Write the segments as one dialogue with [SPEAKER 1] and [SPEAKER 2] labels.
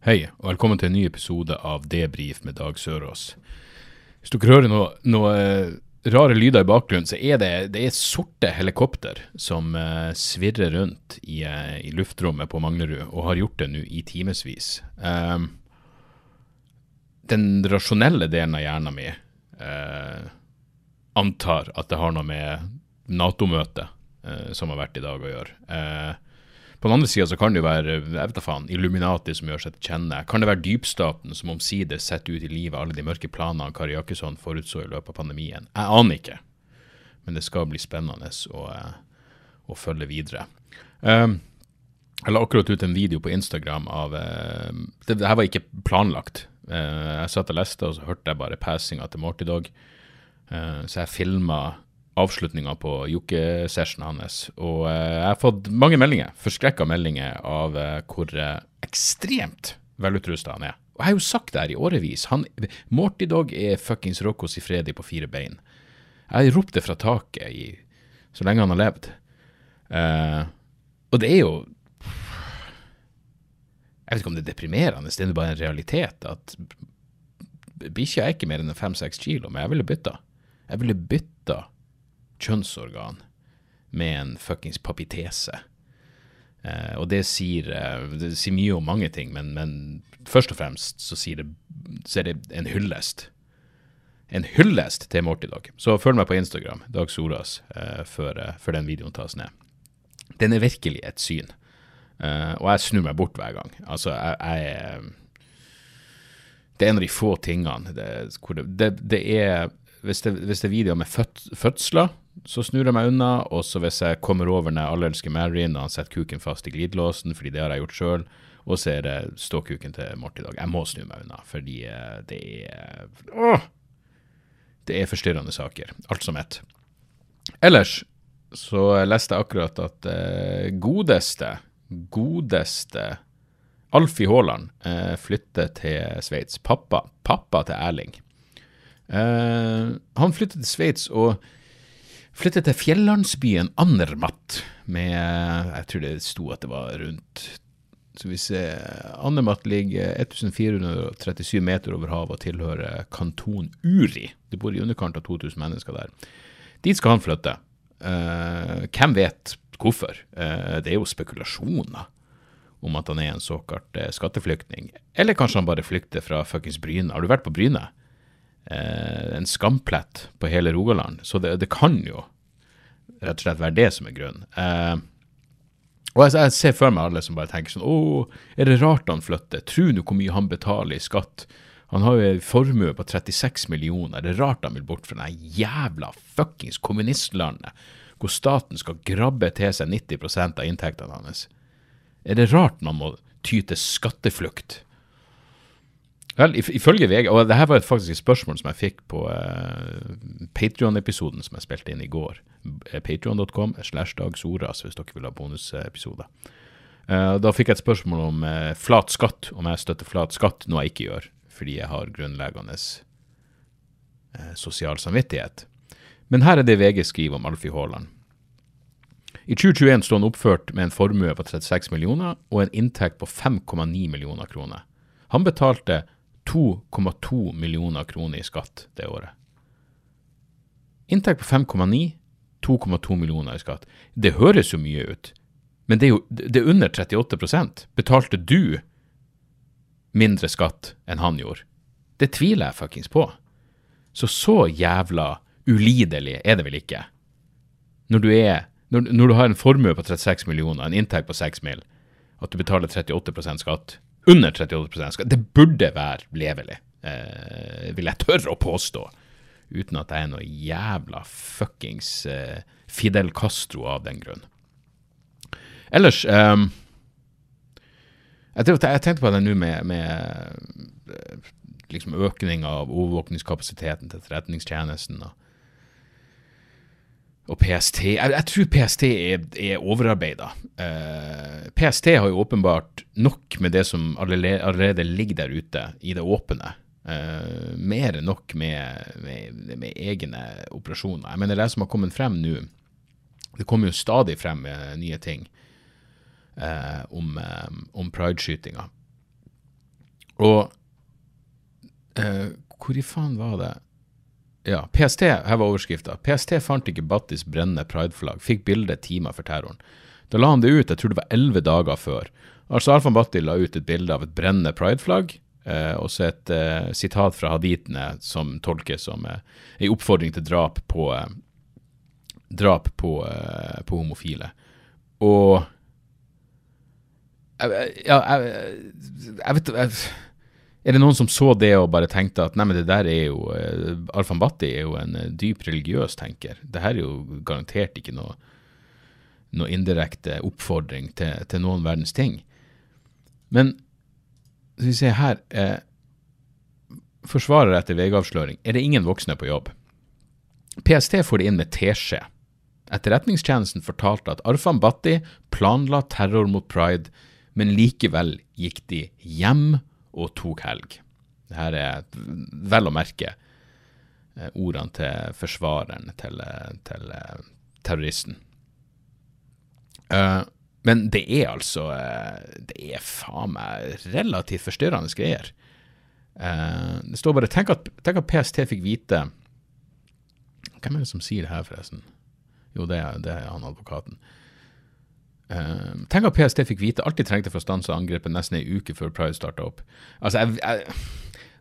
[SPEAKER 1] Hei, og velkommen til en ny episode av Debrif med Dag Sørås. Hvis dere hører noe, noe eh, rare lyder i bakgrunnen, så er det, det er sorte helikopter som uh, svirrer rundt i, uh, i luftrommet på Manglerud, og har gjort det nå i timevis. Um, den rasjonelle delen av hjernen min uh, antar at det har noe med Nato-møtet som har vært i dag å gjøre. Eh, på den andre sida så kan det jo være jeg vet faen, Illuminati som gjør seg til kjenne. Kan det være dypstaten som omsider setter ut i livet alle de mørke planene Kari Jakkesson forutså i løpet av pandemien? Jeg aner ikke, men det skal bli spennende å, eh, å følge videre. Um, jeg la akkurat ut en video på Instagram av uh, det, det her var ikke planlagt. Uh, jeg satt og leste, og så hørte jeg bare passinga til Morty Dog. Uh, så jeg filma avslutninga på jokkesessionen hans. Og jeg har fått mange meldinger, forskrekka meldinger, av hvor ekstremt velutrusta han er. Og jeg har jo sagt det her i årevis. Han, Morty Dog er fuckings Rocco Sifredi på fire bein. Jeg har ropt det fra taket i, så lenge han har levd. og det er jo jeg vet ikke om det er deprimerende, det er bare en realitet at bikkja er ikke mer enn fem-seks kilo, men jeg ville bytta. Jeg ville bytta kjønnsorgan med en fuckings papitese. Eh, og det sier, det sier, mye om mange ting, men, men først og fremst så, det, så er det en hyllest. En hyllest til Morty Dag. Så følg meg på Instagram, Dag Soras, eh, før, før den videoen tas ned. Den er virkelig et syn. Eh, og jeg snur meg bort hver gang. Altså, jeg, jeg Det er en av de få tingene det, det, det, det er hvis det, hvis er videoer med fød, fødsler, så snur jeg meg unna. Og så hvis jeg kommer over når alle elsker Mary, når han setter kuken fast i glidelåsen, fordi det har jeg gjort sjøl, og så er det ståkuken til Mort i dag. Jeg må snu meg unna, fordi det er åh, Det er forstyrrende saker. Alt som ett. Ellers så leste jeg akkurat at eh, godeste godeste Alfie Haaland eh, flytter til Sveits. Pappa, pappa til Erling. Eh, han flytter til Sveits og flytter til fjellandsbyen Andermatt med Jeg tror det sto at det var rundt så vi ser, Andermatt ligger 1437 meter over havet og tilhører kanton Uri. Det bor i underkant av 2000 mennesker der. Dit skal han flytte. Uh, hvem vet hvorfor? Uh, det er jo spekulasjoner om at han er en såkalt eh, skatteflyktning. Eller kanskje han bare flykter fra fuckings Bryne. Har du vært på Bryne? Eh, en skamplett på hele Rogaland. Så det, det, kan jo rett og slett være det som er grunnen. Eh, og jeg, jeg, ser for meg alle som bare tenker sånn Å, er det rart han flytter? Tro nå hvor mye han betaler i skatt. Han har jo en formue på 36 millioner. Det er rart han vil bort fra det jævla fuckings kommunistlandet hvor staten skal grabbe til seg 90% av inntektene hans. Er det rart man må ty til skatteflukt? Vel, ifølge VG, og det her var faktisk et spørsmål som jeg fikk på uh, Patrion-episoden som jeg spilte inn i går. Patrion.com slash dagsoras hvis dere vil ha bonusepisoder. Uh, da fikk jeg et spørsmål om uh, flat skatt, om jeg støtter flat skatt, noe jeg ikke gjør, fordi jeg har grunnleggende uh, sosial samvittighet. Men her er det VG skriver om Alfie Haaland. I 2021 står han oppført med en formue på 36 millioner og en inntekt på 5,9 millioner kroner. Han betalte 2,2 millioner kroner i skatt det året. Inntekt på 5,9, 2,2 millioner i skatt. Det høres jo mye ut, men det er jo det er under 38% Betalte du mindre skatt enn han gjorde? Det tviler jeg fuckings på. Så så jævla ulidelig er det vel ikke? Når du, er, når, når du har en formue på 36 millioner, en inntekt på 6 mill., at du betaler 38% skatt. Under 38 skatt. Det burde være levelig, eh, vil jeg tørre å påstå. Uten at jeg er noe jævla fuckings eh, Fidel Castro av den grunn. Ellers eh, Jeg, tenkte på det nå med, med eh, liksom økning av overvåkningskapasiteten til etterretningstjenesten. og og PST Jeg, jeg tror PST er, er overarbeida. Uh, PST har jo åpenbart nok med det som allerede, allerede ligger der ute i det åpne. Uh, mer enn nok med, med, med, egne operasjoner. Jeg mener det som har kommet frem nå Det kommer jo stadig frem med nye ting eh, om, um, prideskytinga. Og eh, hvor i faen var det ja, PST, her var overskrifta. PST fant ikke Battis brennende prideflagg, fikk bildet timer for terroren. Da la han det ut, jeg tror det var elleve dager før. Altså Alfan Batti la ut et bilde av et brennende prideflagg, eh, og så et eh, sitat fra haditene som tolkes som eh, en oppfordring til drap på, eh, drap på, eh, på homofile. Og Ja, jeg, jeg vet jeg, er det noen som så det og bare tenkte at nei, det der er jo uh, Arfan Bhatti er jo en uh, dyp religiøs tenker. Det her er jo garantert ikke noe, noe indirekte oppfordring til, til, noen verdens ting. Men skal vi se her eh, Forsvarer etter VG-avsløring. Er det ingen voksne på jobb? PST får det inn med teskje. Etterretningstjenesten fortalte at Arfan Bhatti planla terror mot pride, men likevel gikk de hjem og tok helg. Dette er vel å merke eh, ordene til forsvareren til, eh, til uh, terroristen. Men det er altså Det er faen meg relativt forstyrrende greier. det står bare tenk at, tenk at, PST fikk vite Hvem er det som sier det her, forresten? Jo, det er, det er han advokaten. Uh, tenk at PST fikk vite alt de trengte for å stanse angrepet nesten ei uke før Pride starta opp. Altså, jeg, jeg,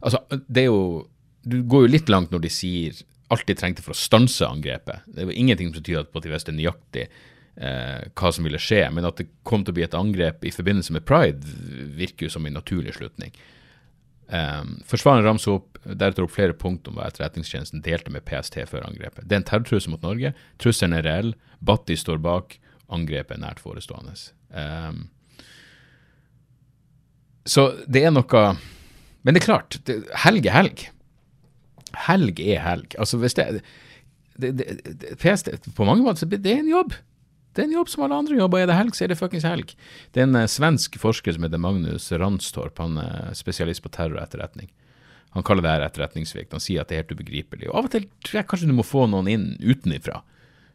[SPEAKER 1] altså, det er jo Du går jo litt langt når de sier alt de trengte for å stanse angrepet. Det er jo ingenting som betyr at de visste nøyaktig uh, hva som ville skje, men at det kom til å bli et angrep i forbindelse med pride, virker jo som en naturlig slutning. Um, Forsvareren ramser opp deretter opp flere punkt om hva Etterretningstjenesten delte med PST før angrepet. Det er en terrortrussel mot Norge. Trusselen er reell. Batti står bak angrepet er nært forestående. Um, så det er noe Men det er klart, det, helg er helg. Helg er helg. Altså hvis det, det, det PST, På mange måter det er en jobb. Det er en jobb som alle andre jobber. Er det helg, så er det fuckings helg. Det er en uh, svensk forsker som heter Magnus Ranstorp. Han er spesialist på terror og etterretning. Han kaller det her etterretningssvikt. Han sier at det er helt ubegripelig. Og Av og til tror jeg kanskje du må få noen inn utenifra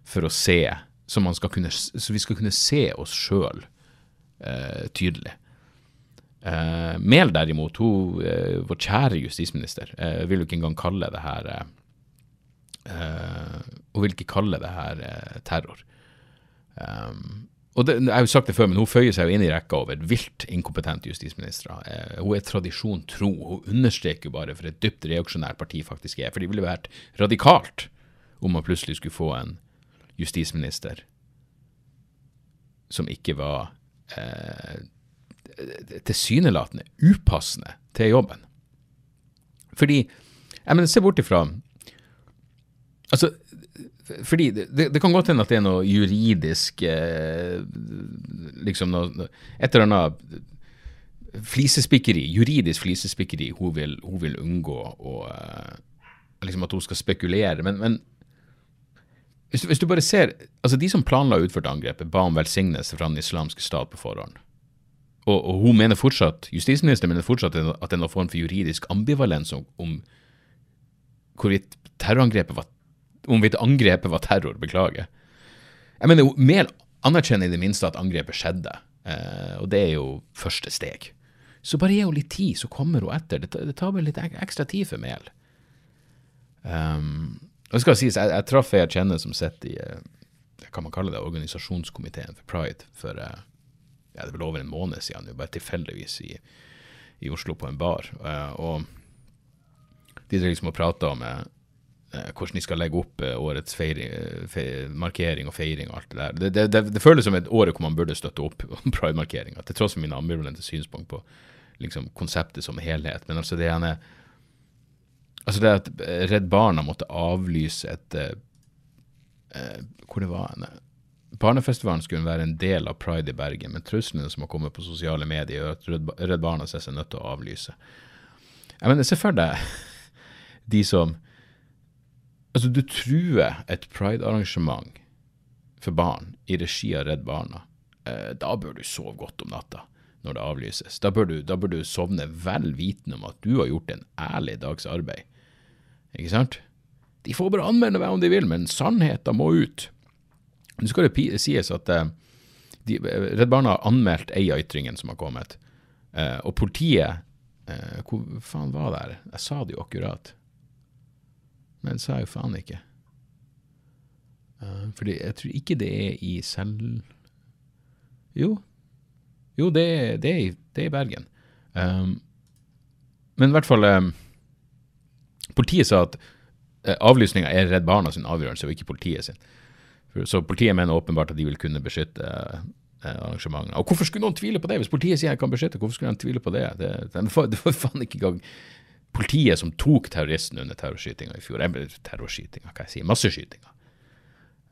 [SPEAKER 1] for å se så, kunne, så, vi skal kunne se oss sjøl eh, tydelig. Eh, Mehl derimot, hun, eh, vår kjære justisminister, eh, vil jo ikke engang kalle det her eh, eh, Hun vil ikke kalle det her terror. Um, og det, Jeg har jo sagt det før, men hun føyer seg jo inn i rekka over vilt inkompetente justisministre. Eh, hun er tradisjon tro. Hun understreker jo bare for et dypt reaksjonært parti faktisk er. For det ville vært radikalt om man plutselig skulle få en justisminister som ikke var eh, tilsynelatende upassende til jobben. Fordi jeg mener, Se bort ifra Altså, fordi det, det, kan godt hende at det er noe juridisk eh, liksom noe, Et eller annet flisespikkeri, juridisk flisespikkeri hun vil, hun vil unngå, og eh, liksom at hun skal spekulere. Men, men hvis du, hvis du, bare ser, altså De som planla og utførte angrepet, ba om velsignelse fra den islamske stat på forhånd. Og, og, hun mener fortsatt, Justisministeren mener fortsatt at det er noen form for juridisk ambivalens om, om hvorvidt terrorangrepet var om hvorvidt angrepet var terror. Beklager. Jeg mener, Mehl anerkjenner i det minste at angrepet skjedde, eh, og det er jo første steg. Så bare gi henne litt tid, så kommer hun etter. Det, det tar bare litt ekstra tid for Mehl. Um, det skal sies, jeg, jeg traff ei jeg kjenner som sitter i eh, kan man kalle det, organisasjonskomiteen for Pride for eh, ja, det er vel over en måned siden, bare tilfeldigvis i, i, Oslo på en bar. Eh, og de drev liksom og prata om hvordan de skal legge opp årets feiring, fe, markering og feiring og alt det der. Det, det, det, føles som et år hvor man burde støtte opp om pride-markeringa, til tross for mine ambivalente synspunkt på liksom, konseptet som helhet. Men altså det ene Altså det at Redd Barna måtte avlyse et eh, Hvor det var en Barnefestivalen skulle være en del av Pride i Bergen, men truslene som har kommet på sosiale medier, gjør at Redd Barna ser seg nødt til å avlyse. Jeg mener, se for deg de som Altså, du truer et pride-arrangement for barn i regi av Redd Barna. Eh, da bør du sove godt om natta når det avlyses. Da bør, du, da bør du sovne vel vitende om at du har gjort en ærlig dags arbeid. Ikke sant? De får bare anmelde om de vil, men sannheten må ut. Nå skal det sies at eh, de, Redd Barna har anmeldt ei av ytringene som har kommet, eh, og politiet eh, Hvor faen var det? Jeg sa det jo akkurat. Men sa jo faen ikke. Fordi jeg tror ikke det er i selv... Jo. Jo, det, det, er, det er i Bergen. Men i hvert fall Politiet sa at uh, avlysninga er Redd Barna sin avgjørelse, og ikke politiet sin. Så politiet mener åpenbart at de vil kunne beskytte uh, arrangementene. Og hvorfor skulle noen tvile på det? Hvis politiet sier jeg kan beskytte, hvorfor skulle de tvile på det? Det, det, det var faen ikke gang politiet som tok terroristen under terrorskytinga i fjor. Terrorskytinga, hva jeg sier, masseskytinga.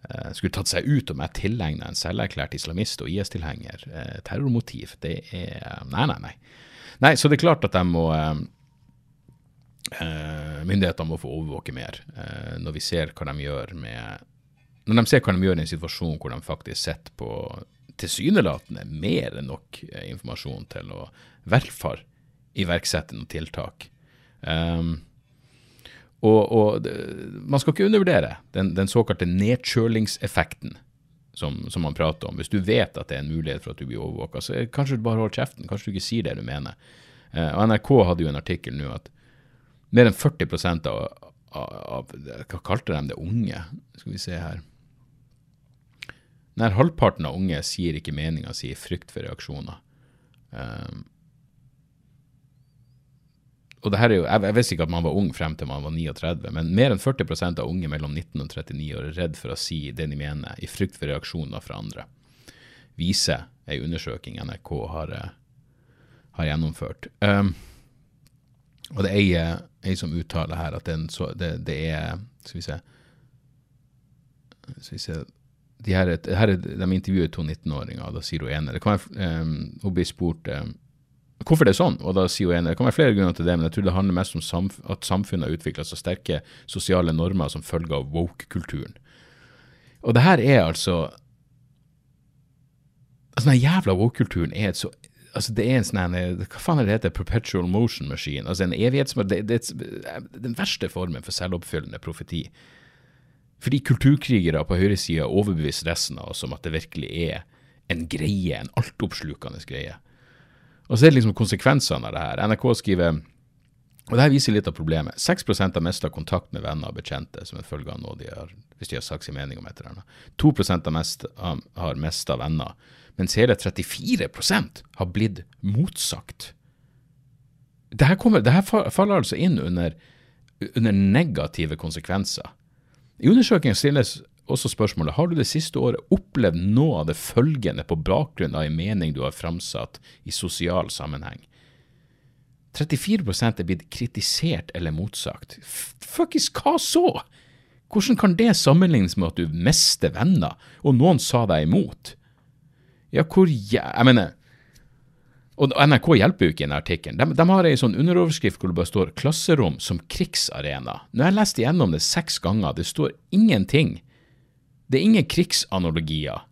[SPEAKER 1] Uh, skulle tatt seg ut om jeg tilegna en selverklært islamist og IS-tilhenger terrormotiv. Det er Nei, nei, nei. Nei, Så det er klart at de må Myndighetene må få overvåke mer når vi ser hva de gjør med Når de ser hva de gjør i en situasjon hvor de faktisk sitter på tilsynelatende mer enn nok informasjon til å i hvert fall iverksette noen tiltak Um, og, og, man skal ikke undervurdere den, den såkalte nedkjølingseffekten som, som, man prater om. Hvis du vet at det er en mulighet for at du blir overvåka, så kanskje du bare holder kjeften. Kanskje du ikke sier det du mener. Eh, og NRK hadde jo en artikkel nå at mer enn 40 av, av, av, Hva kalte de det? Unge? Skal vi se her. Nær halvparten av unge sier ikke meninga i frykt for reaksjoner. Um, og det her er jo, jeg, jeg visste ikke at man var ung frem til man var 39, men mer enn 40% av unge mellom 19 og 39 år er redd for å si det de mener, i frykt for reaksjoner fra andre. Viser ei undersøking NRK har, eh, har gjennomført. Um, og det er ei, som uttaler her at så, det, det, er Skal vi se Skal vi se de her, her, De intervjuer to 19-åringer, og da sier hun ene det kan være, um, Hun blir spurt um, hvorfor det er sånn. Og da sier hun ene det kan være flere grunner til det, men jeg tror det handler mest om samf at samfunnet har utvikla så sterke sosiale normer som følge av woke-kulturen. Og det her er altså Altså, den jævla woke-kulturen er et så altså det er en sånn Hva faen er det heter? Perpetual motion machine. Altså en evighetsmål. Det, er den verste formen for selvoppfyllende profeti. Fordi kulturkrigere på høyresida overbeviser resten av oss om at det virkelig er en greie, en altoppslukende greie. Og så er det liksom konsekvensene av det her. NRK skriver og det her viser litt av problemet. 6 har mista kontakt med venner og bekjente som en følge av noe de har, hvis de har sagt sin mening om et eller annet. 2 har, mest, har mista venner, mens hele 34 har blitt motsagt. Dette, kommer, dette faller altså inn under, under negative konsekvenser. I undersøkelsen stilles også spørsmålet har du det siste året opplevd noe av det følgende på bakgrunn av en mening du har framsatt i sosial sammenheng. 34% er blitt kritisert eller motsagt. Fuckings hva så? Hvordan kan det sammenlignes med at du mister venner, og noen sa deg imot? Ja, hvor jeg, mener og NRK hjelper jo ikke i denne artikkelen. De, de, har ei sånn underoverskrift hvor det bare står 'klasserom som krigsarena'. Når jeg lest igjennom det seks ganger, det står ingenting det er ingen krigsanalogier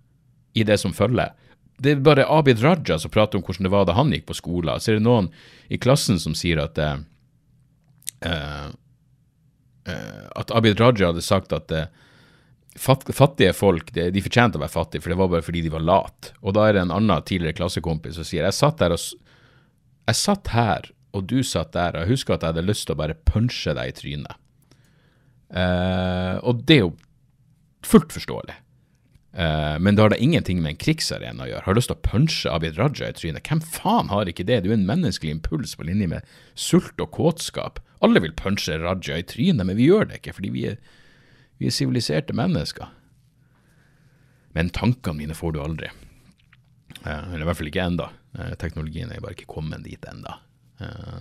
[SPEAKER 1] i det som følger. Det er bare Abid Raja som prater om hvordan det var da han gikk på skolen. Så er det noen i klassen som sier at uh, uh, at Abid Raja hadde sagt at uh, fattige folk de, de fortjente å være fattige, for det var bare fordi de var late. Og da er det en annen tidligere klassekompis som sier jeg satt og jeg satt her, og du satt der, og jeg husker at jeg hadde lyst til å bare punche deg i trynet. og det er jo fullt forståelig. Uh, men det har da ingenting med en krigsarena å gjøre. Har du lyst til å punche Abid Raja i trynet? Hvem faen har ikke det? Det er en menneskelig impuls på linje med sult og kåtskap. Alle vil punche Raja i trynet, men vi gjør det ikke fordi vi er, vi er siviliserte mennesker. Men tankene mine får du aldri. Uh, eller i hvert fall ikke enda. Uh, teknologien er bare ikke kommet dit. Uh,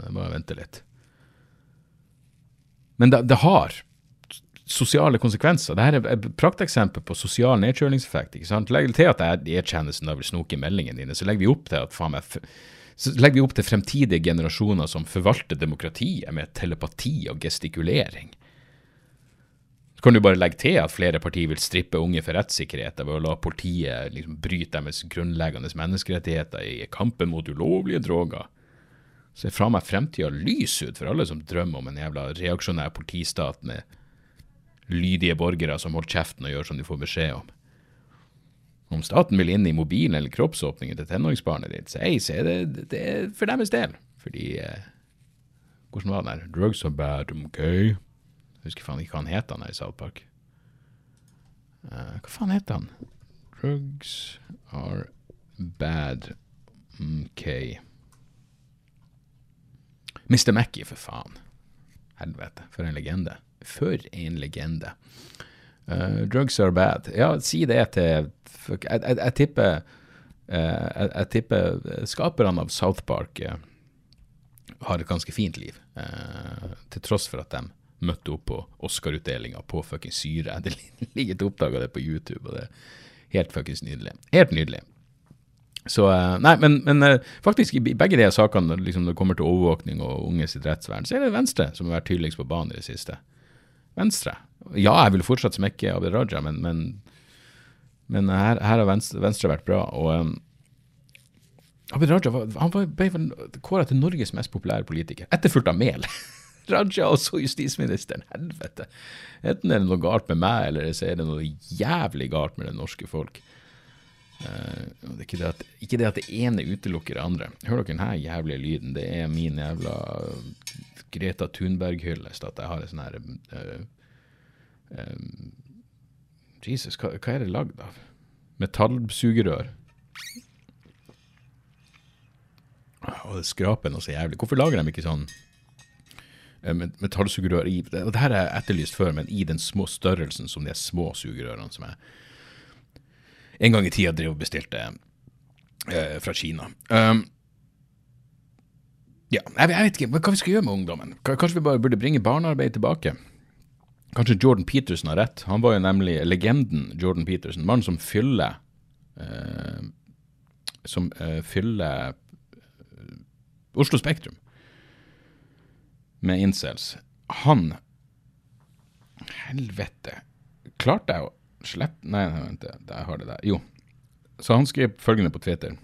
[SPEAKER 1] det må vente litt. Men det, det har sosiale konsekvenser. Dette er et prakteksempel på sosial nedkjølingseffekt. ikke sant? Legg til at E-tjenesten da vil snoke meldingene dine, så legger vi opp til at faen meg så legger vi opp til fremtidige generasjoner som forvalter demokratiet med telepati og gestikulering. Så kan du bare legge til at flere partier vil strippe unge for rettssikkerhet ved å la politiet liksom bryte deres grunnleggende menneskerettigheter i kampen mot ulovlige droger. Ser er fra meg fremtida lys ut for alle som drømmer om en jævla reaksjonær politistat med lydige borgere som holder kjeften og gjør som de får beskjed om. Om staten vil inn i mobilen eller kroppsåpningen til tenåringsbarnet ditt, så, så er det, det er for deres del. Fordi eh, Hvordan var den der? Drugs are bad, ok? Husker faen ikke hva han het, han i South Park. Uh, hva faen heter han? Drugs are bad, ok. Mr. Mackey, for faen. Helvete, for en legende. For en legende. Uh, drugs are bad. Ja, si det til fuck, jeg, jeg, jeg, tipper uh, jeg, jeg, tipper skaperne av South Park uh, har et ganske fint liv, til tross for at de møtte opp på Oscar-utdelinga på fuckings syre. Det ligger et opptak av det på YouTube, og det er helt fuckings nydelig. Helt nydelig. Så Nei, men, men faktisk i begge de sakene, liksom når det kommer til overvåkning og unges rettsvern, så er det Venstre som har vært tydeligst på banen i det siste. Venstre. Ja, jeg vil fortsatt smekke Abid Raja, men, men, men her, her, har Venstre, Venstre, vært bra. Og um, Abid Raja han ble kåra til Norges mest populære politiker, etterfulgt av Mehl. Raja og så justisministeren. Helvete. Enten er det noe galt med meg, eller så er det noe jævlig galt med det norske folk. Uh, det ikke det, at, ikke det at det ene utelukker det andre. Hører dere denne jævlige lyden? Det er min jævla Greta Thunberg-hyllest at jeg har en sånn her uh, um, Jesus, hva, hva, er det lagd av? Metallsugerør. Og det skraper noe så jævlig. Hvorfor lager de ikke sånn metallsugerør i det, det her er etterlyst før, men i den små størrelsen som de små sugerørene som jeg en gang i tida drev og bestilte eh, fra Kina. Um, ja, jeg, jeg, vet ikke hva vi skal gjøre med ungdommen. Kanskje vi bare burde bringe barnearbeid tilbake? Kanskje Jordan Peterson har rett. Han var jo nemlig legenden Jordan Peterson. Mannen som fyller eh, Som eh, fyller eh, Oslo Spektrum med incels. Han Helvete. Klarte jeg å slette Nei, nei vent, jeg har det der. Jo. Så han skrev følgende på Twitter.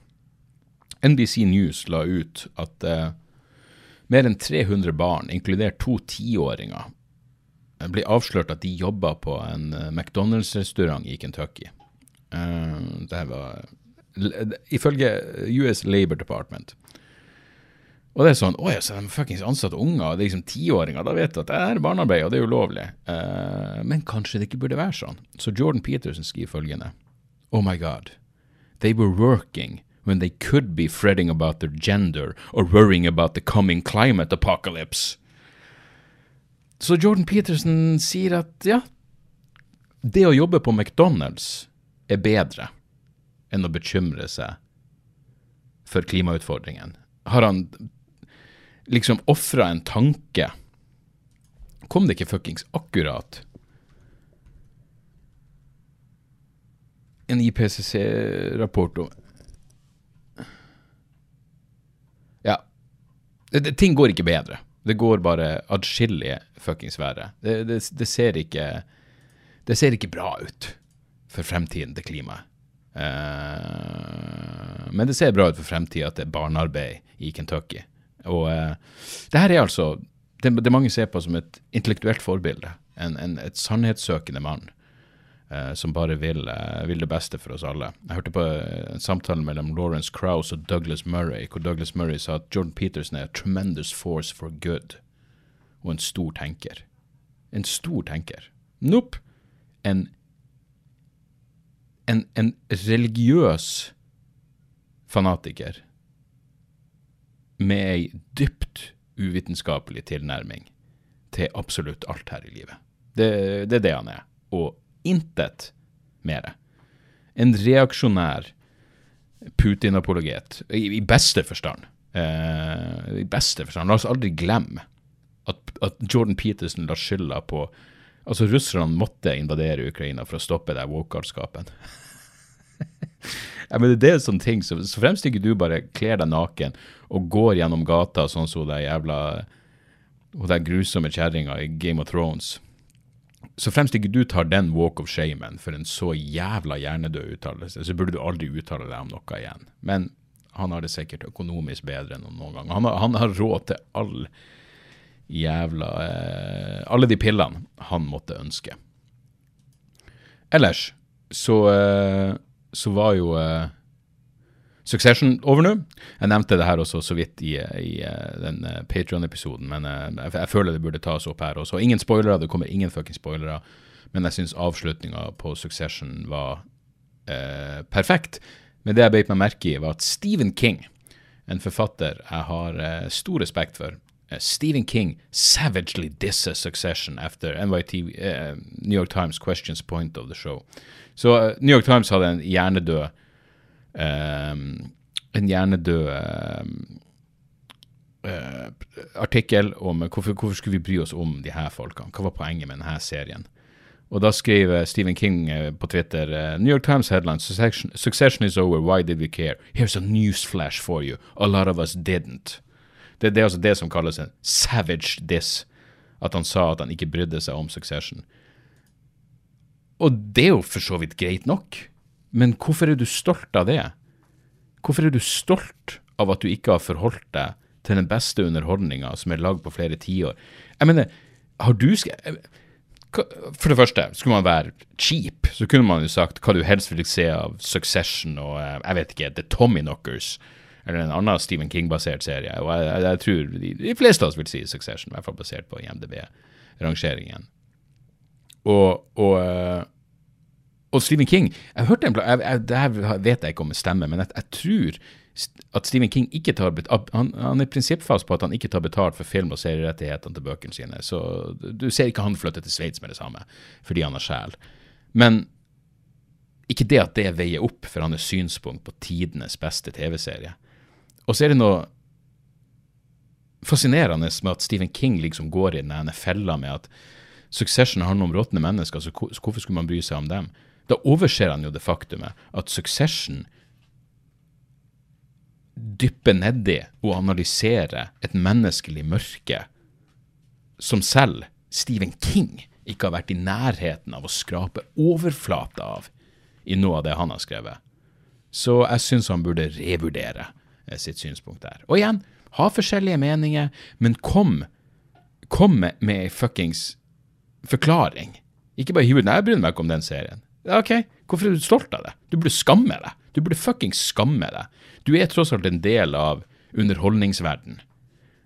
[SPEAKER 1] NBC News la ut at eh, mer enn 300 barn, inkludert to tiåringer, ble avslørt at de jobba på en eh, McDonald's-restaurant i Kentucky. Uh, det var Ifølge US Labor Department. Og det er sånn Å ja, så de fuckings ansatte unger, det er liksom tiåringer, da vet du at det er barnearbeid, og det er ulovlig. Uh, men kanskje det ikke burde være sånn. Så Jordan Peterson skriver følgende. Oh my god. They were working when they could be fretting about their gender or worrying about the coming climate apocalypse. Så Jordan Peterson sier at ja, det å jobbe på McDonald's er bedre enn å bekymre seg for klimautfordringen. Har han liksom ofra en tanke? Kom det ikke fuckings akkurat en IPCC-rapport om det, Ting går ikke bedre. Det går bare adskillig fuckings verre. Det, det, det, ser ikke Det ser ikke bra ut for fremtiden til klimaet. Uh, men det ser bra ut for fremtida til barnearbeid i Kentucky. Og uh, det her er altså det, det mange ser på som et intellektuelt forbilde. En, en, et sannhetssøkende mann uh, som bare vil, uh, vil, det beste for oss alle. Jeg hørte på en samtale mellom Lawrence Krauss og Douglas Murray, hvor Douglas Murray sa at Jordan Peterson er a tremendous force for good, og en stor tenker. En stor tenker. Nope. En, en, en religiøs fanatiker med ei dypt uvitenskapelig tilnærming til absolutt alt her i livet. Det, det er det han er. Og Intet mere. En reaksjonær Putin-apologet, i, i, beste forstand. Eh, I beste forstand. La oss aldri glemme at, at Jordan Peterson la skylda på Altså, russerne måtte invadere Ukraina for å stoppe det woke-galskapen. ja, men det er sånne ting, så, så fremst ikke du bare kler deg naken og går gjennom gata sånn som den jævla Hun der grusomme kjerringa i Game of Thrones så fremst ikke du tar den walk of shamen for en så jævla hjernedød uttalelse, så burde du aldri uttale deg om noe igjen. Men han har det sikkert økonomisk bedre enn noen gang. Han har, han har råd til all jævla eh, Alle de pillene han måtte ønske. Ellers så, eh, så var jo uh, Succession over nå. Jeg nevnte det her også så vidt i, i eh, den uh, Patrion-episoden, men jeg, jeg, føler det burde tas opp her også. Ingen spoilere, det kommer ingen fucking spoilere, men jeg syns avslutninga på Succession var eh, perfekt. Men det jeg beit meg merke i, var at Stephen King, en forfatter jeg har stor respekt for, Stephen King savagely disses Succession after NYT, New York Times questions point of the show. Så New York Times hadde en hjernedød Ehm, en hjernedød uh, artikkel om hvorfor, hvorfor, skulle vi bry oss om de her folkene. Hva var poenget med denne serien? Og da skrev Stephen King på Twitter New York Times headline succession is over, why did we care? Here's a newsflash for you. A lot of us didn't. Det, det er altså det som kalles en savage diss. At han sa at han ikke brydde seg om Succession. Og det er jo for så vidt greit nok. Men hvorfor er du stolt av det? Hvorfor er du stolt av at du ikke har forholdt deg til den beste underholdninga som er lagd på flere tiår? Jeg mener, har du For det første, skulle man være cheap, så kunne man jo sagt hva du helst vil se av Succession og eh, jeg vet ikke, The Tommy Knockers, eller en annen Stephen King-basert serie. Og jeg, jeg, jeg tror de, de, fleste av oss vil si Succession, i hvert fall basert på IMDb-rangeringen. Og, og eh, og Stephen King jeg hørte en, jeg, jeg, Det her vet jeg ikke om det stemmer, men jeg, jeg tror at Stephen King ikke tar han, han er prinsippfast på at han ikke tar betalt for film- og serierettighetene til bøkene sine. Så du ser ikke han flytte til Sveits med det samme, fordi han har sjel. Men ikke det at det veier opp for hans synspunkt på tidenes beste TV-serie. Og så er det noe fascinerende med at Stephen King liksom går i denne fella med at Succession handler om råtne mennesker, så hvorfor skulle man bry seg om dem? Da overser han jo det faktumet at Succession dypper nedi og analyserer et menneskelig mørke som selv Stephen King ikke har vært i nærheten av å skrape overflata av i noe av det han har skrevet. Så jeg syns han burde revurdere eh, sitt synspunkt der. Og igjen, ha forskjellige meninger, men kom, kom med ei fuckings forklaring. Ikke bare hiv ut 'nei, jeg bryr meg ikke om den serien'. Ok, hvorfor er du stolt av det? Du burde skamme deg. Du burde fuckings skamme deg. Du er tross alt en del av underholdningsverden,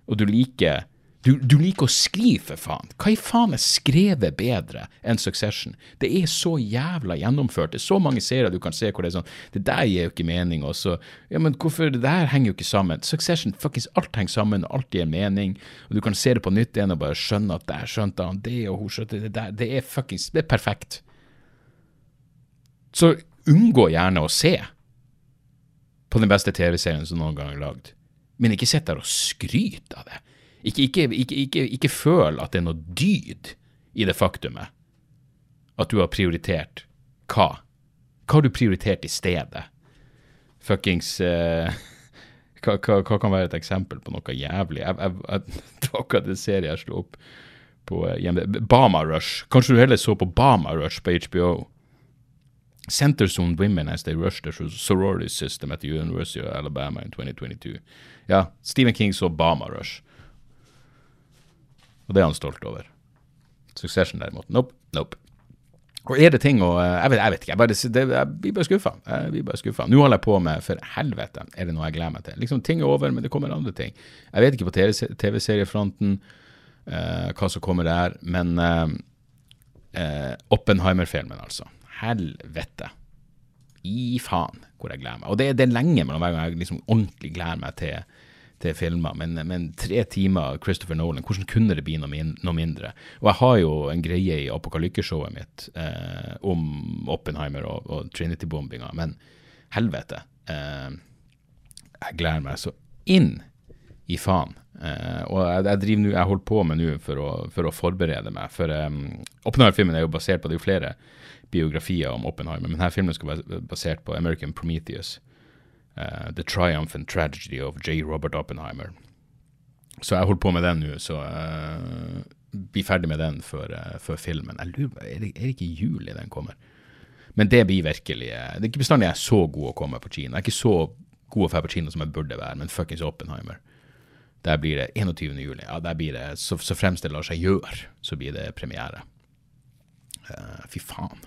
[SPEAKER 1] og du liker du, du, liker å skrive, for faen. Hva i faen er skrevet bedre enn Succession? Det er så jævla gjennomført. Det er så mange serier du kan se hvor det er sånn Det der gir jo ikke mening. Og så Ja, men hvorfor Det der henger jo ikke sammen. Succession, fuckings alt henger sammen, og alt gir mening. Og du kan se det på nytt igjen og bare skjønne at der skjønte han det, og hun skjønte det der. Det er fuckings Det er perfekt. Så unngå gjerne å se på den beste TV-serien som noen gang er lagd. Men ikke sitt der og skryt av det. Ikke, ikke, ikke, ikke, føl at det er noe dyd i det faktumet at du har prioritert hva? Hva har du prioritert i stedet? Fuckings uh, hva, hva, hva, kan være et eksempel på noe jævlig? Jeg, jeg, jeg, det var akkurat en serie jeg slo opp på hjemme. Bama Rush. Kanskje du heller så på Bama Rush på HBO? Center-zone women as they rush the sorority system at the University of Alabama in 2022. Ja, Stephen King så Bama Rush. Og det er han stolt over. Succession, derimot. Nope, nope. Og er det ting å Jeg vet, jeg vet ikke. Jeg, bare, det, jeg blir bare skuffa. Jeg blir bare skuffa. Nå holder jeg på med For helvete, er det noe jeg gleder meg til? Liksom, Ting er over, men det kommer andre ting. Jeg vet ikke på TV-seriefronten uh, hva som kommer der, men uh, uh, Oppenheimer-filmen, altså helvete. I faen hvor jeg gleder meg. Og det, det er lenge mellom hver gang jeg liksom ordentlig gleder meg til, til filmer. Men, men, tre timer Christopher Nolan, hvordan kunne det bli noe, min, noe mindre? Og jeg har jo en greie i apokalykkeshowet mitt eh, om Oppenheimer og, og Trinity-bombinga, men helvete. Eh, jeg gleder meg så inn i faen Uh, og jeg, jeg driver nu, jeg holder på med nå for, for å forberede meg. For um, Oppenheimer-filmen er jo basert på Det er jo flere biografier om Oppenheimer, men denne filmen skal være basert på American Prometheus. Uh, The Triumph and Tragedy of J. Robert Oppenheimer. Så jeg holder på med den nå, så uh, blir ferdig med den før, før filmen. Jeg lurer er er det ikke i juli den kommer? Men det blir virkelig Det er ikke bestandig jeg er så god å komme på kino. Jeg er ikke så god å dra på kino som jeg burde være, men fuckings Oppenheimer. Der blir det 21. juli. Ja, der blir det, så, så fremst det lar seg gjøre, så blir det premiere. Uh, fy faen.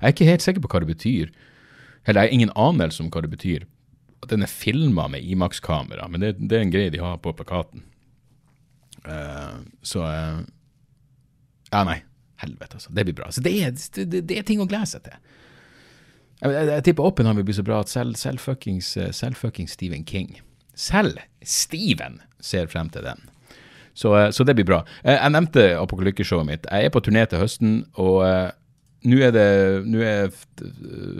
[SPEAKER 1] Jeg er ikke helt sikker på hva det betyr. Eller jeg har ingen anelse om hva det betyr. At den er filma med Imax-kamera, men det, det, er en greie de har på plakaten. Uh, så uh, Ja, nei. Helvete, altså. Det blir bra. Så det er, det, det er ting å glede seg til. Jeg, jeg, jeg tipper Oppenheimer blir så bra at selv, selv, fuckings, selv fuckings Stephen King Selv Steven ser frem til den. Så, eh, så det blir bra. Eh, jeg nevnte apokalykkeshowet mitt. Jeg er på turné til høsten, og nå er det nå er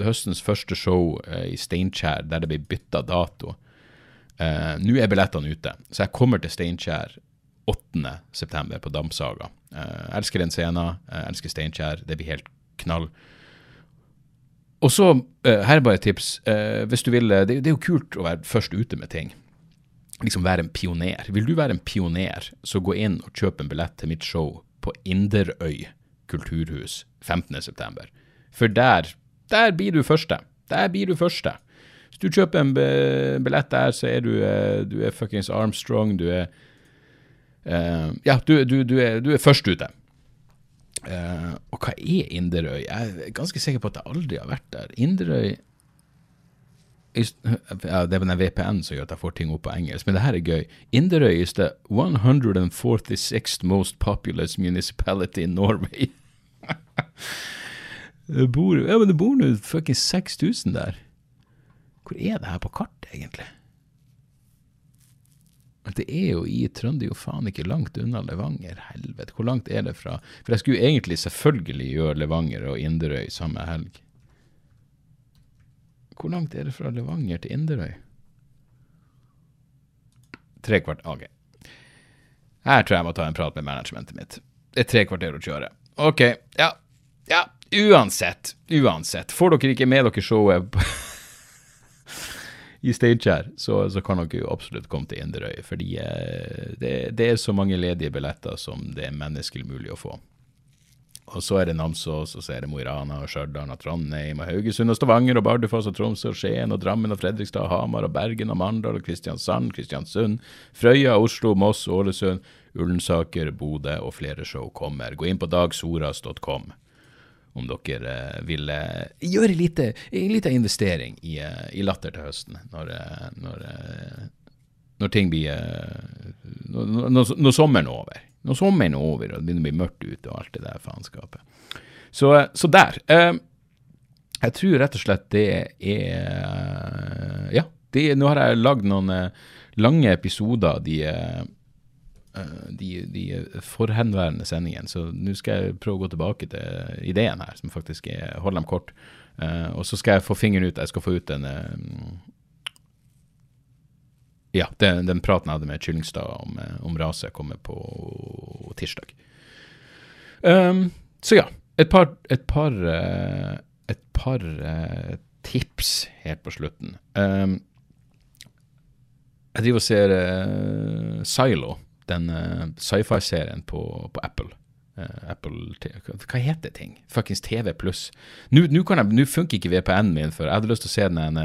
[SPEAKER 1] høstens første show uh, i Steinkjer der det blir bytta dato. Uh, nå er billettene ute, så jeg kommer til Steinkjer 8.9. på Damsaga. Jeg elsker den scenen, jeg elsker Steinkjer. Det blir helt knall. Og så, her er bare et tips. hvis du vil, det, det er jo kult å være først ute med ting liksom være en pioner. Vil du være en pioner, så gå inn og kjøp en billett til mitt show på Inderøy kulturhus 15.9. For der, der blir du første. Der blir du første. Hvis du kjøper en billett der, så er du, eh, du er fuckings Armstrong. Du er uh, Ja, du, du, du, er, du, er, først ute. Uh, og hva er Inderøy? Jeg er ganske sikker på at jeg aldri har vært der. Inderøy ja, det er den VPN som gjør at jeg får ting opp på engelsk, men det her er gøy. Inderøy is the 146th most populous municipality in Norway. det bor, ja, men det bor nå fuckings 6000 der. Hvor er det her på kartet, egentlig? Det er jo i Trøndelag, jo faen ikke langt unna Levanger. Helvete, hvor langt er det fra For jeg skulle egentlig selvfølgelig gjøre Levanger og Inderøy samme helg. Hvor langt er det fra Levanger til Inderøy? Tre kvart OK. Her tror jeg jeg må ta en prat med managementet mitt. Det er tre kvarter å kjøre. OK. Ja. Ja. Uansett. Uansett. Får dere ikke med dere showet i Steinkjer, så, så, kan dere jo absolutt komme til Inderøy. Fordi eh, det, det, er så mange ledige billetter som det er menneskelig mulig å få. Og så er det Namsos, og så er det Mo i Rana og Stjørdal og Trondheim og Haugesund og Stavanger og Bardufoss og Tromsø og Skien og Drammen og Fredrikstad og Hamar og Bergen og Mandal og Kristiansand, Kristiansund, Frøya, Oslo, Moss, Ålesund, Ullensaker, Bodø og flere show kommer. Gå inn på dagsoras.com om dere eh, vil eh, gjøre en liten investering i, eh, i, Latter til høsten, når, når, når ting blir når, når, sommeren er over. Når sommeren er over og det begynner å bli mørkt ute og alt det der faenskapet. Så, så, der. Jeg tror rett og slett det er Ja, det, nå har jeg lagd noen lange episoder de, de, de forhenværende sendingene, så nå skal jeg prøve å gå tilbake til ideen her, som faktisk er Hold dem kort. Uh, og så skal jeg få fingeren ut. Jeg skal få ut den uh, ja, den, den, praten jeg hadde med Kyllingstad om, eh, om rase, kommer på tirsdag. Um, så ja, et par, et par, uh, et par uh, tips helt på slutten. Um, jeg driver og ser Silo, den sci-fi-serien på, på, Apple. Apple Hva heter ting? Fuckings TV pluss. Nå funker ikke VPN-en min, for jeg hadde lyst til å se den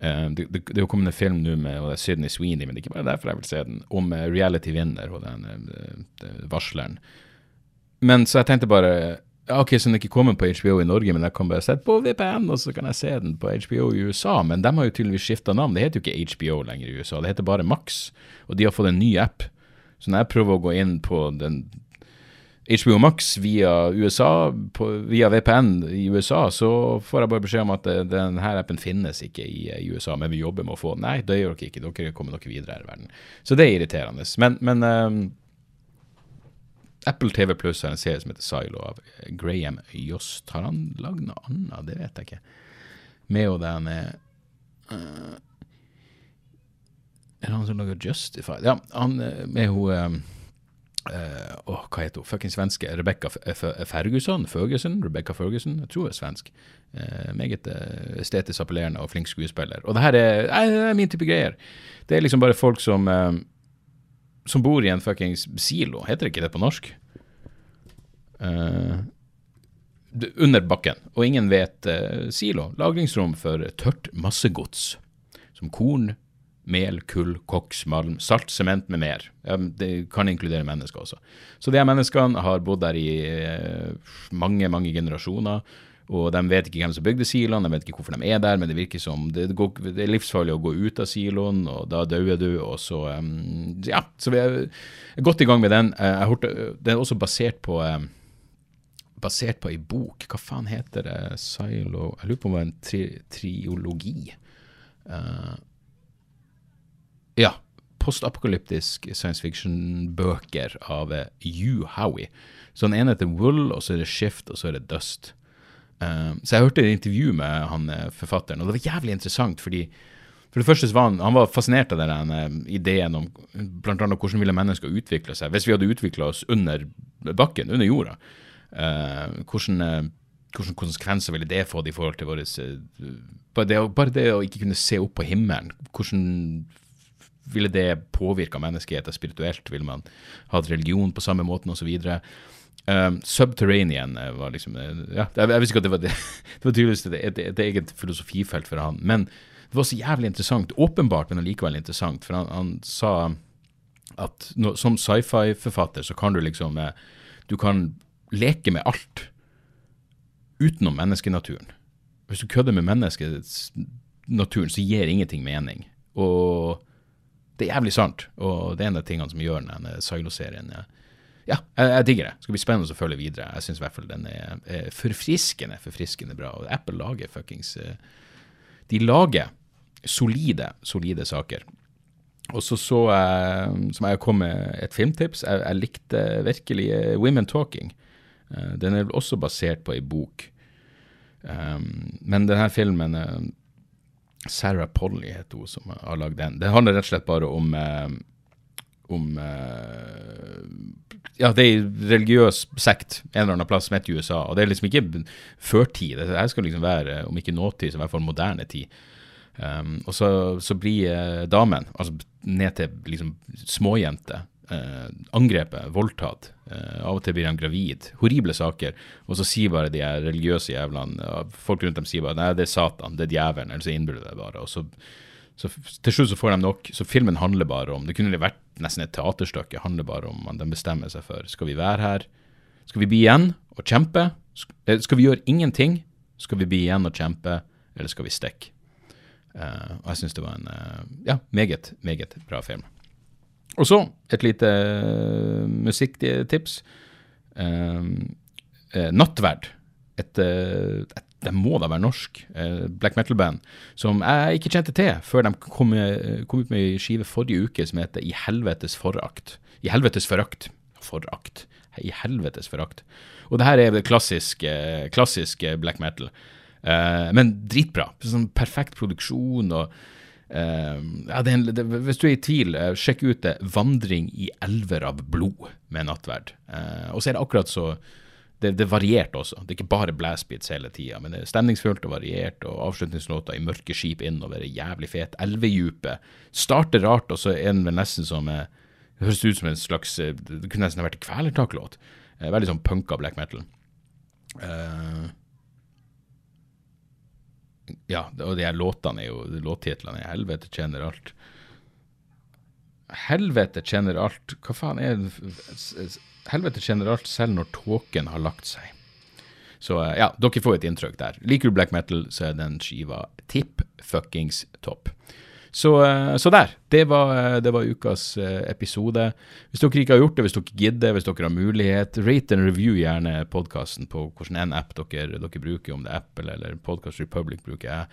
[SPEAKER 1] Uh, det, det, det, er kommet en film nå med og det er Sydney Sweeney, men det er ikke bare derfor jeg vil se den, om reality vinner og den varsleren. Men så jeg tenkte bare ok, så den ikke kommet på HBO i Norge, men jeg kan bare sette på VPN, og så kan jeg se den på HBO i USA. Men de har jo tydeligvis skifta navn. Det heter jo ikke HBO lenger i USA, det heter bare Max. Og de har fått en ny app. Så når jeg prøver å gå inn på den HBO Max via USA, på, via VPN i USA, så får jeg bare beskjed om at eh, denne appen finnes ikke i, i, USA, men vi jobber med å få den. Nei, det gjør dere ikke. Dere kommer dere videre her i verden. Så det er irriterende. Men, men um, Apple TV Pluss har en serie som heter Silo av Graham Jost. Har han lagd noe annet? Det vet jeg ikke. Med og den uh, Er det han som lager Justified? Ja, han eh, med hun uh, Åh, hva heter hun? Fuckings svenske. Rebecca Ferguson? Ferguson? Rebekka Ferguson? Jeg tror hun er svensk. Uh, meget uh, estetisk appellerende og flink skuespiller. Og det her er, er, min type greier. Det er liksom bare folk som som bor i en fuckings silo. Heter det ikke det på norsk? under bakken, og ingen vet silo. Lagringsrom for tørt massegods. Som korn, mel, kull, koks, malm, salt, sement med mer. Det kan inkludere mennesker også. Så de her menneskene har bodd der i uh, mange, mange generasjoner. Og de vet ikke hvem som bygde siloen, de vet ikke hvorfor de er der, men det virker som det, går, det er livsfarlig å gå ut av siloen, og da dauer du, og så um, Ja, så vi er godt i gang med den. Eh, jeg hørte, den er også basert på um, basert på ei bok. Hva faen heter det? Silo Jeg lurer på om det var en tri triologi. Uh, ja. Postapokalyptisk science fiction-bøker av Hugh Howie. Så den ene heter Wool, og så er det Shift, og så er det Dust. Um, så jeg hørte et intervju med han eh, forfatteren, og det var jævlig interessant, fordi for det første var han, han var fascinert av den uh, ideen om blant annet hvordan ville mennesker utvikle seg hvis vi hadde utvikla oss under bakken, under jorda. Uh, hvordan, hvordan, konsekvenser ville det fått i forhold til våre bare det, bare det å ikke kunne se opp på himmelen. Hvordan ville det påvirka menneskeheten spirituelt? Ville man hatt religion på samme måten, osv.? Um, Subterranean var liksom ja, Jeg visste ikke at det var det, det var tydeligvis et, et, et, eget filosofifelt for han. Men det var så jævlig interessant. Åpenbart, men allikevel interessant. For han, han sa at no, som sci-fi-forfatter så kan du liksom eh, Du kan leke med alt utenom menneskenaturen. Hvis du kødder med menneskenaturen, så gir ingenting mening. Og det er jævlig sant, og det er en av tingene som gjør denne Silo-serien ja, jeg, jeg, digger det. Det skal bli spennende å følge videre. Jeg syns i hvert fall den er, er, forfriskende forfriskende bra. Og Apple lager fuckings eh, De lager solide, solide saker. Og så så jeg, som jeg kom med et filmtips, jeg, jeg likte virkelig eh, Women Talking. Eh, den er også basert på ei bok. Um, men denne filmen Sarah Polly heter hun som har lagd den. Det handler rett og slett bare om om eh, Ja, det er en religiøs sekt en eller annen plass som heter USA. Og det er liksom ikke førtid. Det her skal liksom være, om ikke nåtid, så i hvert fall moderne tid. Um, og så, så blir eh, damen, altså ned til liksom småjente, eh, angrepet, voldtatt. Eh, av og til blir de gravid. Horrible saker. Og så sier bare de religiøse jævlene Folk rundt dem sier bare nei, det er Satan, det er djevelen, eller så innbiller det bare. Og så, så, til slutt så får de nok. Så filmen handler bare om Det kunne vært nesten et teaterstykke. handler bare om at de bestemmer seg for skal vi være her, skal vi bli igjen og kjempe? Eh, skal vi gjøre ingenting? Skal vi bli igjen og kjempe, eller skal vi stikke? Uh, og jeg syns det var en uh, ja, meget, meget bra film. Og så et lite uh, musikktips. Uh, Nattverd. Et, et, det må da være norsk black metal-band som jeg ikke kjente til før de kom, kom ut med ei skive forrige uke som heter I helvetes forakt. I helvetes forakt. Forakt. I helvetes forakt. Og det her er det klassiske, klassiske black metal. men dritbra. Sånn perfekt produksjon og eh, ja, det, det, hvis du er i tvil, sjekk ut det 'Vandring i elver av blod' med Nattverd. Og så er det akkurat så det, det variert også. Det er ikke bare blastbeats hele tida, men det er stemningsfullt og variert, og avslutningslåter i mørke skip innover er jævlig fet. Elvedypet starter rart, og så er den vel nesten som Det høres ut som en slags Det kunne nesten vært en kvelertaklåt. Veldig sånn punka black metal. Uh, ja, og de her låtene er jo Låttitlene er 'Helvete kjenner alt'. Helvete kjenner alt Hva faen er det Helvete generelt, selv når tåken har lagt seg. Så ja, dere får et inntrykk der. Liker du black metal, så er den skiva tipp fuckings topp. Så, eh, så, der. Det var, eh, det var, ukas eh, episode. Hvis dere ikke har gjort det, hvis dere gidder, hvis dere har mulighet, rate and review gjerne podkasten på hvilken en app dere, dere, bruker, om det er Apple eller Podcast Republic bruker jeg.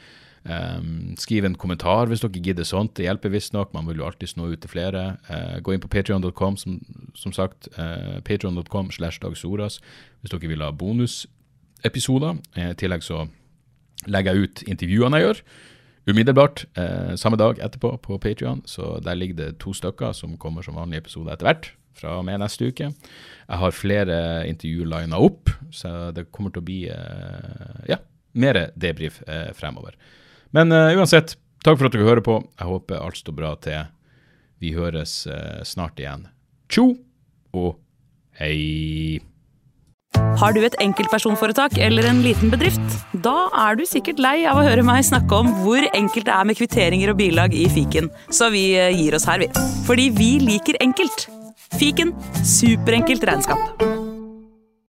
[SPEAKER 1] Um, skriv en kommentar hvis dere gidder sånt. Det hjelper visstnok. Man vil jo alltid nå ut til flere. Uh, gå inn på patrion.com, som, som, sagt. Uh, Patrion.com slash dagsoras hvis dere vil ha bonusepisoder. I tillegg så legger jeg ut intervjuene jeg gjør umiddelbart, uh, samme dag etterpå på Patrion. Så der ligger det to stykker som kommer som vanlige episoder etter hvert, fra og med neste uke. Jeg har flere intervjuer lina opp, så det kommer til å bli eh, ja, mer debrief eh, fremover. Men uh, uansett, takk for at dere hører på. Jeg håper alt står bra til. Vi høres uh, snart igjen. Tjo og hei.
[SPEAKER 2] Har du et enkeltpersonforetak eller en liten bedrift? Da er du sikkert lei av å høre meg snakke om hvor enkelt det er med kvitteringer og bilag i fiken, så vi eh, gir oss her, vi. Fordi vi liker enkelt. Fiken superenkelt regnskap.